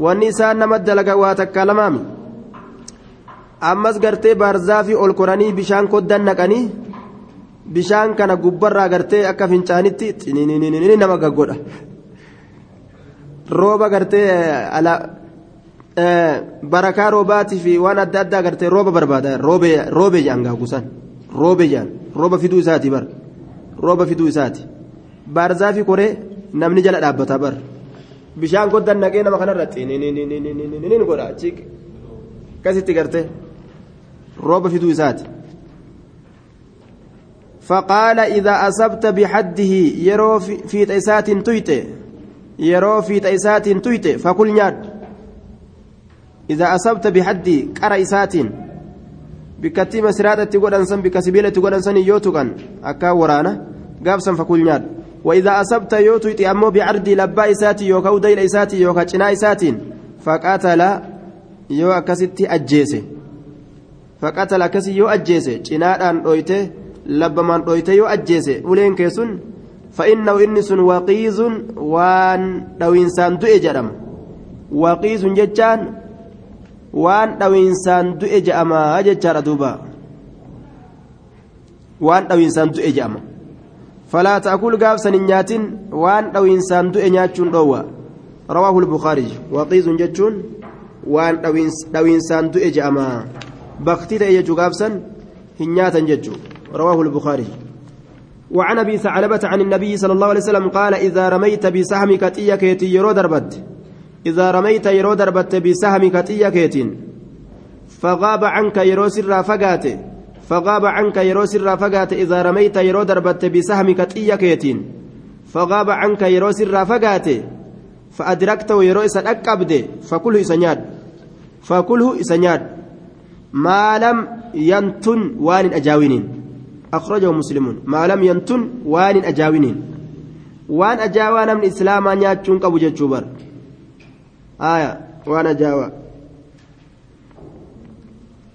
wanni isaan nama dalagan waa takka lamaami ammas gartee baarzaafii ol koranii bishaan koddan naqanii bishaan kana gubbarraa gartee akka fincaanitti nama gaggodha rooba gartee barakaa roobaatii fi waan adda addaa gartee rooba barbaada roobee jedhan gaagusan roobee jedhan rooba fiduu isaati bar rooba fiduu isaati baarzaafii koree namni jala dhaabbata bar bishaan koddan naqee nama kanarra xiniinini godha akkasitti gartee. Rooba fiduu isaati فقال إذا أصبت بحده يرو في تيسات تيت. يرو في تيسات تيت. فكل ناد إذا أصبت بحد كريسات. بكتي مسرات تقول أنسان بكسبيلة تقول أنسان يوتوكان أكا ورانا. قابسا فكل ناد وإذا أصبت يوتويت أمو بعرض لبا إساتي يوكا وديل إساتي يوكا جنا إساتين فقاتل يو أكستي أجيسي. Faqatala akkasii yoo ajjeese cinaadhaan dhoyte labbamaan dhoyte yoo ajjeese uleen kee sun fa'innahu inni sun waqiizun waan dhawiinsaan du'e jedhama waqiizun jechaan waan dhawiinsaan du'e jedhama jechaadha duuba waan dhawiinsaan du'e jedhama falaa ta'kul gaafsan hin nyaatin waan dhawiinsaan du'e nyaachuun dhoowwa rawaahu lbukaarij waqiizun jechuun waan dhawiinsaan du'e jedhama بختي تأي جوابسا هنياتا ججو. رواه البخاري. وعن أبي ثعلبة عن النبي صلى الله عليه وسلم قال إذا رميت بسهم كتية كيتي يرو دربت. إذا رميت يرو دربت بسهم كتية كيتين فغاب عنك يرو سر فقات فغاب عنك يرو سر فقات إذا رميت يرو دربت بسهم كتية كيتين فغاب عنك يرو سر فقات فأدركته يرو أكبد فكله إسنياد فكله إسنياد ما لم ينتن وان أجاوين أخرجه مسلمون ما لم ينتن وان أجاوين وان أجاوانا من إسلام أن يأتون كبو جتشوبر آية وان أجاوا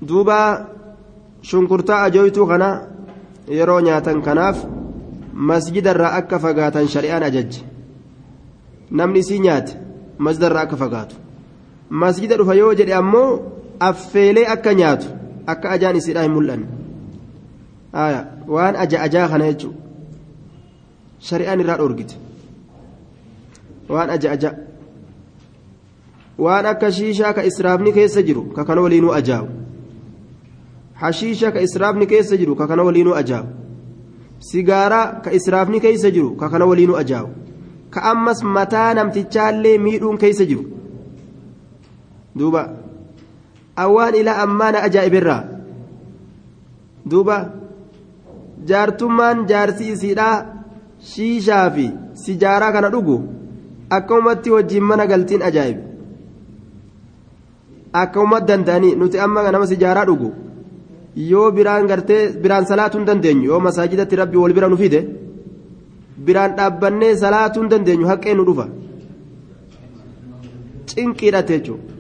دوبا nyaatan kanaaf masjidarraa akka fagaatan shari'aan ajajje namni isii nyaate masjidarraa akka fagaatu masjida dhufa yoo jedhe ammoo affeelee akka nyaatu akka ajaan isiidhaa hin mul'anne waan aja ajaa kana jechuudha shari'aan irraa dhoorgite waan aja aja waan akka shiishaa ka israafni keessa jiru ka kana waliinuu ajaawu hashiisha ka israafni keessa jiru ka kana waliinuu ajaawu sigaaraa ka israafni keessa jiru ka kana waliinuu ajaawu ka ammas mataa namtichaallee miidhuun keessa jiru duuba awwaan ilaa ammaana ajaa'ibirraa. Duuba jaartummaan jaarsi isiidhaa shiishaa fi sijaaraa kana dhugu akkamumatti wajjiin mana galtiin ajaa'ibe akkamumatti danda'anii nuti amma nama sijaaraa dhugu yoo biraan gartee biraan salaatuu hin dandeenyu yoo masaajidatti rabbi wal bira nu fide biraan dhaabbannee salaatuu hin dandeenyu haqqee nu dhufa. Cinqiidhate jechuudha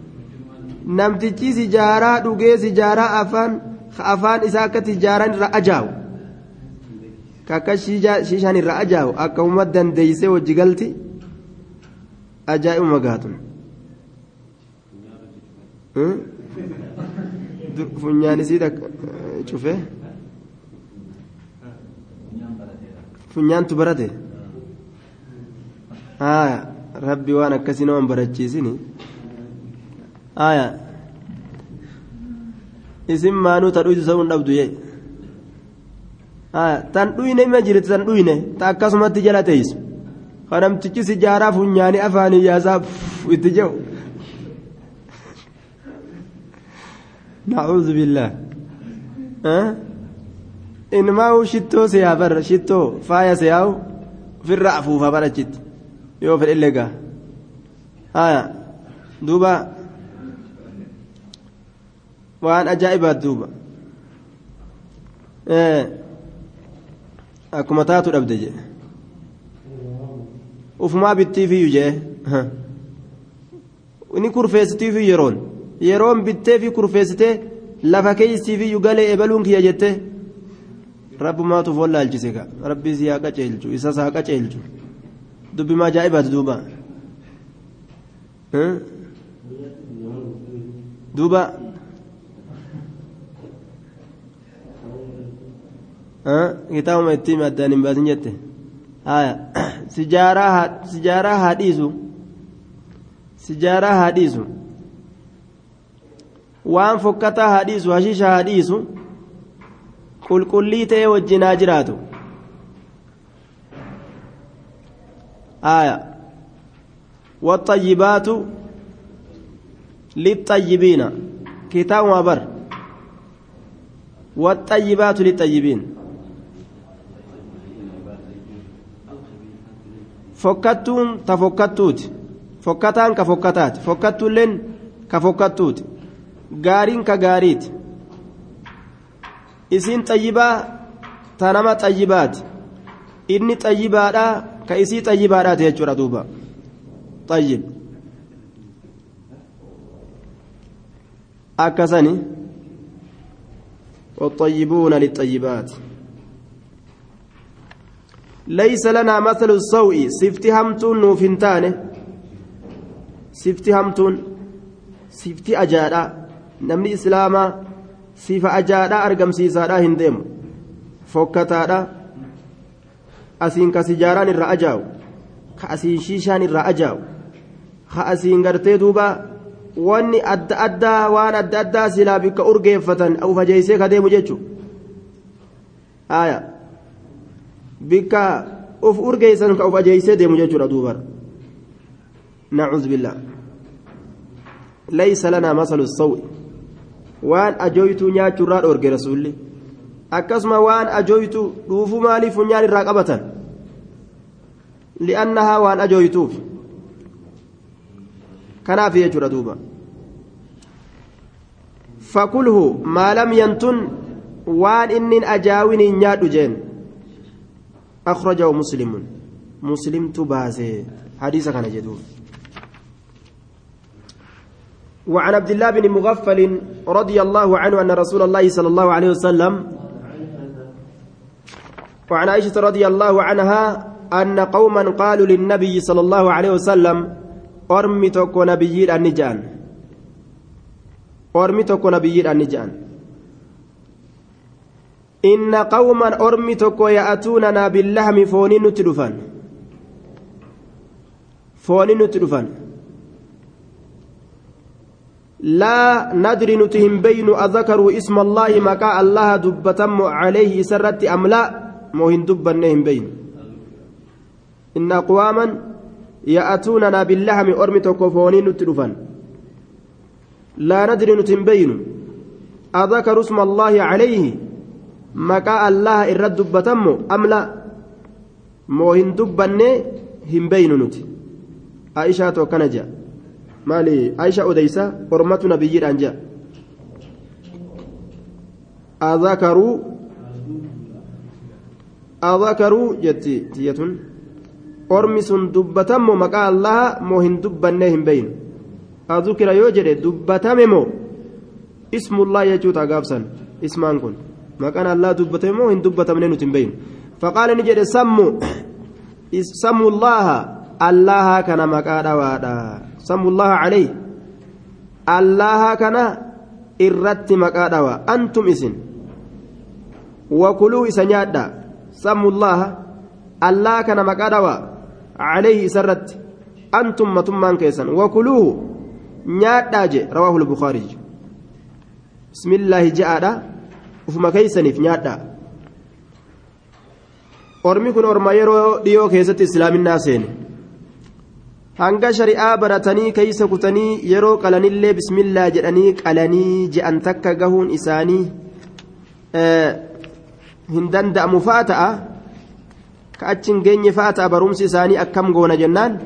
namtichi sijaaraa dhugee sijaaraa afaan afaan isaa akka tijaaraan irra ajaawu kakka shiishaan irra ajaawu akka uummata dandeeysee wajji galti ajaa'ibuma gaatun funyaan isii cufe funyaantu barate rabbi waan akkasii naman barachiisini aayaa isin maanuu ta dhuytu ta'uu hin dhabdu jee. Aayaa tan dhuyne ima jirti tan dhuyne ta akkasumatti jala teeysu kanamtichi si jaaraaf hunyaanii afaanii yaasaaf itti jehu. Nacuudhu billah u shittoo siyaa bar shittoo faaya siyaa siyaa'u firra afuufa barachitti yoo fedhe illee gaa. Aayaa duuba. أجائبات دوبا آه. akkuma taatu dhabde jee ufumaa bittiifiyyuu jee ni kurfeessitiifi yeroon yeroon bittee fi kurfeessitee lafa keeysiifiyyuu galee ebaluun kiyya jettee rabbumaatuuf wallaalchise ka rabbii si haa qaceelchu isas haa qaceelchu dubbima ajaa'ibaati duuba duuba kitaabuma ittiin addaan hin baasin jette sijaaraa haa dhiisu sijaaraa haa dhiisu waan fokkataa haa dhiisu hashiisha haa dhiisu qulqullii ta'ee wajjinaa jiraatu آية والطيبات للطيبين كتاب وبر والطيبات للطيبين fokkattuun ta fokkattuuti fokkataan ka fokkataati fokkattuulleen ka fokkattuuti gaariin ka gaariiti isiin xayyibaa ta nama xayyibaati inni xayyibaadhaa ka isii xayyibaadhaati jechuudha duuba xayyib akkasani والطيبون للطيبات ليس لنا مثل السوء سفتي همتون نوفنتان سفتي همتون سفتي أجادا نمني إسلاما fokkataadha asiin ka sijaaraan irra ajaa'u ka asiin shiishaan irra ajaa'u ka asiin gartee duuba wanni adda addaa waan adda addaa silaa bikka urgeeffatan uf ajeeysee ka deemu jechu aya bikka uf urgeeysan ka uf ajeeysee deemu jechuudha duubar. Nacuuz billah laysa lanaa masalu sawi waan ajooytuu nyaachuurraa dhoorge rasuulli. Akkasuma waan ajooytuu dhuufuu maaliif funyaan irraa qabatan? Li'annahaa waan ajooytuuf. Kanaaf jechuudha duuba. Fakulhu maa lam yantun waan innin ajaawin hin nyaadhu jeen akhrajahu muslimun muslimtu baase hadiisa kana jedhuuf وعن عبد الله بن مغفل رضي الله عنه أن رسول الله صلى الله عليه وسلم وعن عائشة رضي الله عنها أن قوما قالوا للنبي صلى الله عليه وسلم أرمي تكو النجان. أرمي تكو إن قوما أرمي تكو يأتوننا باللحم فوني نتلفان فوني نتلفان لا ندري نتهم بين أذكروا اسم الله مكاء الله دبتم عليه سرت أم لا موهن دبنهم بين. إن أقواما يأتوننا باللحم أرمي تكفونين نتلفا لا ندري نتهم بين. أذكروا اسم maqaa allaha irra dubbatammo amla moo hin dubbanne? Hin beeynu nuti. Aishaatu akkana jea maali? Aisha odeysa ormatu nabiyyiidhaan jea azakaruu azakaruu jetti tiyyatun. Ormi sun dubbatammo maqaa allaha moo hin dubbanne hin beynu? Azukira yoo jedhe dubbatame moo? Ismullaa jechuuta gaabsan ismaan kun. Maqaan allah dubbatame moo hin dubbatamne nuti hin beynu faqaala ni jedhe sammu sammu llaaha allaha kana maqaa dhawaadha سموا الله عليه الله كان إرت مكادوا أنتم إسن وكلوا إسنيادا سموا الله الله كان مكادوا عليه سرت أنتم متمان كيسن وكلوه نيادا رواه البخاري بسم الله جاء وفما كيسنف نيادا ormi kun orma yeroo dhiyoo keessatti islaaminaa seene hanga shari'aa baratanii keeysa kutanii yeroo qalanillee bismillaa jedhanii qalanii je'an takka gahuun isaanii hin danda'amu fa'a ta'a ka achi hin geenye fa'a ta'a barumsi isaanii akkam goona jennaan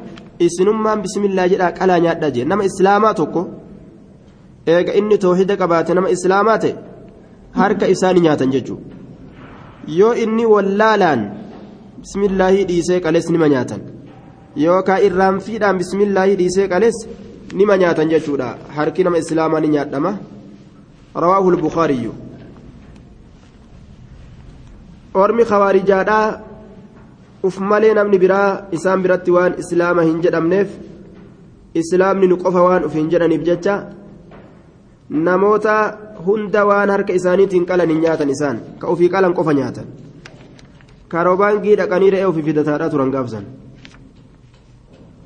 isinummaan bismillaa jedhaa qalaa nyaadha jee nama islaamaa tokko eega inni toohida qabaate nama islaamaa ta'e harka isaanii nyaatan jechuudha yoo inni wallaalaan bismillaahii dhiisee qales nima nyaatan yookaan irraanfiidhaan bismillaahii dhiisee qales nima nyaatan jechuudha harki nama islaamaa ni nyaadhama rawaahu lbukaariyyu ormi kawaarijaadhaa uf malee namni biraa isaan biratti waan islaama hin jedhamneef islaamni nu qofa waan uf hin jedhaniif jecha namoota hunda waan harka isaaniitiin qalan hin nyaatan isaan ka ofii qalan qofa nyaatan karobaangii dhaqanii re'ee ofii fidataadhaa turan gaafsan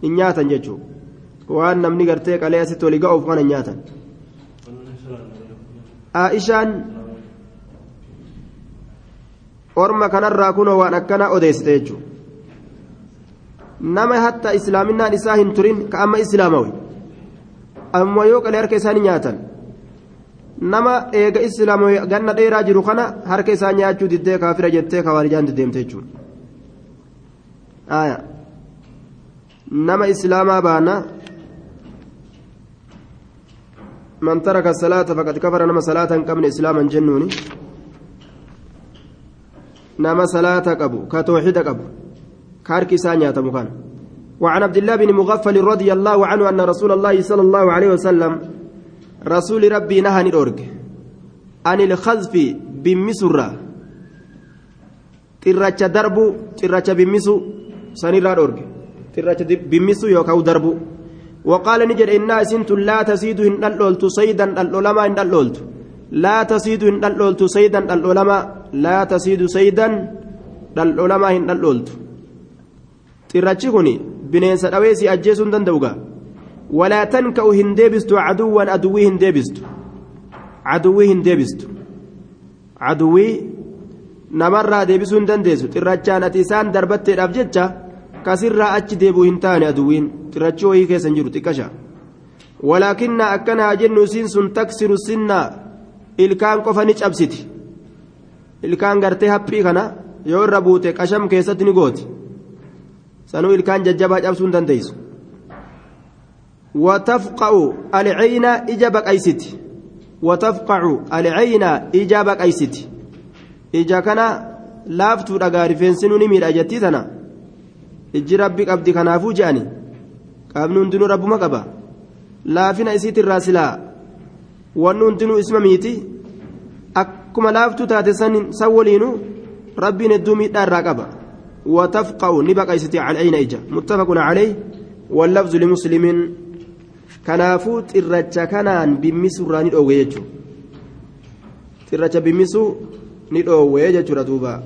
hin nyaatan jechuudha waan namni gartee qalee asitti walii ga'uuf hin nyaatan aishaan orma kanarraa kunoo waan akkana odeessite jechuudha nama hatta islaaminaan isaa hin turin ka amma islaamawi amma yoo qalee harka isaanii nyaatan nama eega islaamawi ganna dheeraa jiru kana harka isaa nyaachuu diddee kaafira jettee kawaarijaan diddeemte jechuudha nama islaamaa baana man taraka salaata faqad kafara nama salaata hin qabne islaaman jennuuni nama salaata qabu ka tooxida qabu ka harki isaa nyaatamu kana وعن عبد الله بن مغفل رضي الله عنه أن رسول الله صلى الله عليه وسلم rasuuli rabbii naha ni dhoorge ani ilkhazfi bimmisurra xirracha darbu xirracha bimmisu sanirraa dhoorge xirracha bimmisu yookaan darbu waqaala ni jedhe innaa isintun laa tasiidu hin dhal'ooltu saydan dhal'oolamaa hin dhal'ooltu laa tasiidu hin dhal'ooltu saydan dhal'oolamaa laa tasiidu saydan dhal'oolamaa hin dhal'ooltu xirrachi kun bineensa dhaweesii ajjeesuu hin danda'u walaa tanka'u hin deebistu caduwwan aduwwii hin deebistu caduwwii hin deebistu caduwwii namarraa deebisuu hin dandeessu xirrachaan ati isaan darbatteedhaaf jecha kasirraa achi deebi'u hin taane aduwwiin xirrachi wayii keessa hin jiru xiqqasha walaakinna akkana haa jennu isiin sun taksiru sinna ilkaan qofa ni cabsiti ilkaan gartee haphii kana yoo irra buute qasham keessatti ni gooti sanuu ilkaan jajjabaa cabsuu hin dandeessu baqaysiti watafqacu alcayna ija baqaysiti ija kana laaftuu dhagaa rifeensinuu ni miidha jettii tana ijji rabbi qabdi kanaafuu je'ani qaabni hundinuu rabbuma qaba laafina isiitirraa silaa wanni hundinuu isma miiti akkuma laaftuu taate san waliinuu rabbiin hedduu miidhaa irraa qaba وتفقع نبقى يستطيع العين إجا متفق عليه واللفظ لمسلم كنافو ترجا كنان بمسو راني أو يجو ترجا بمسو ندو ويجو ردوبا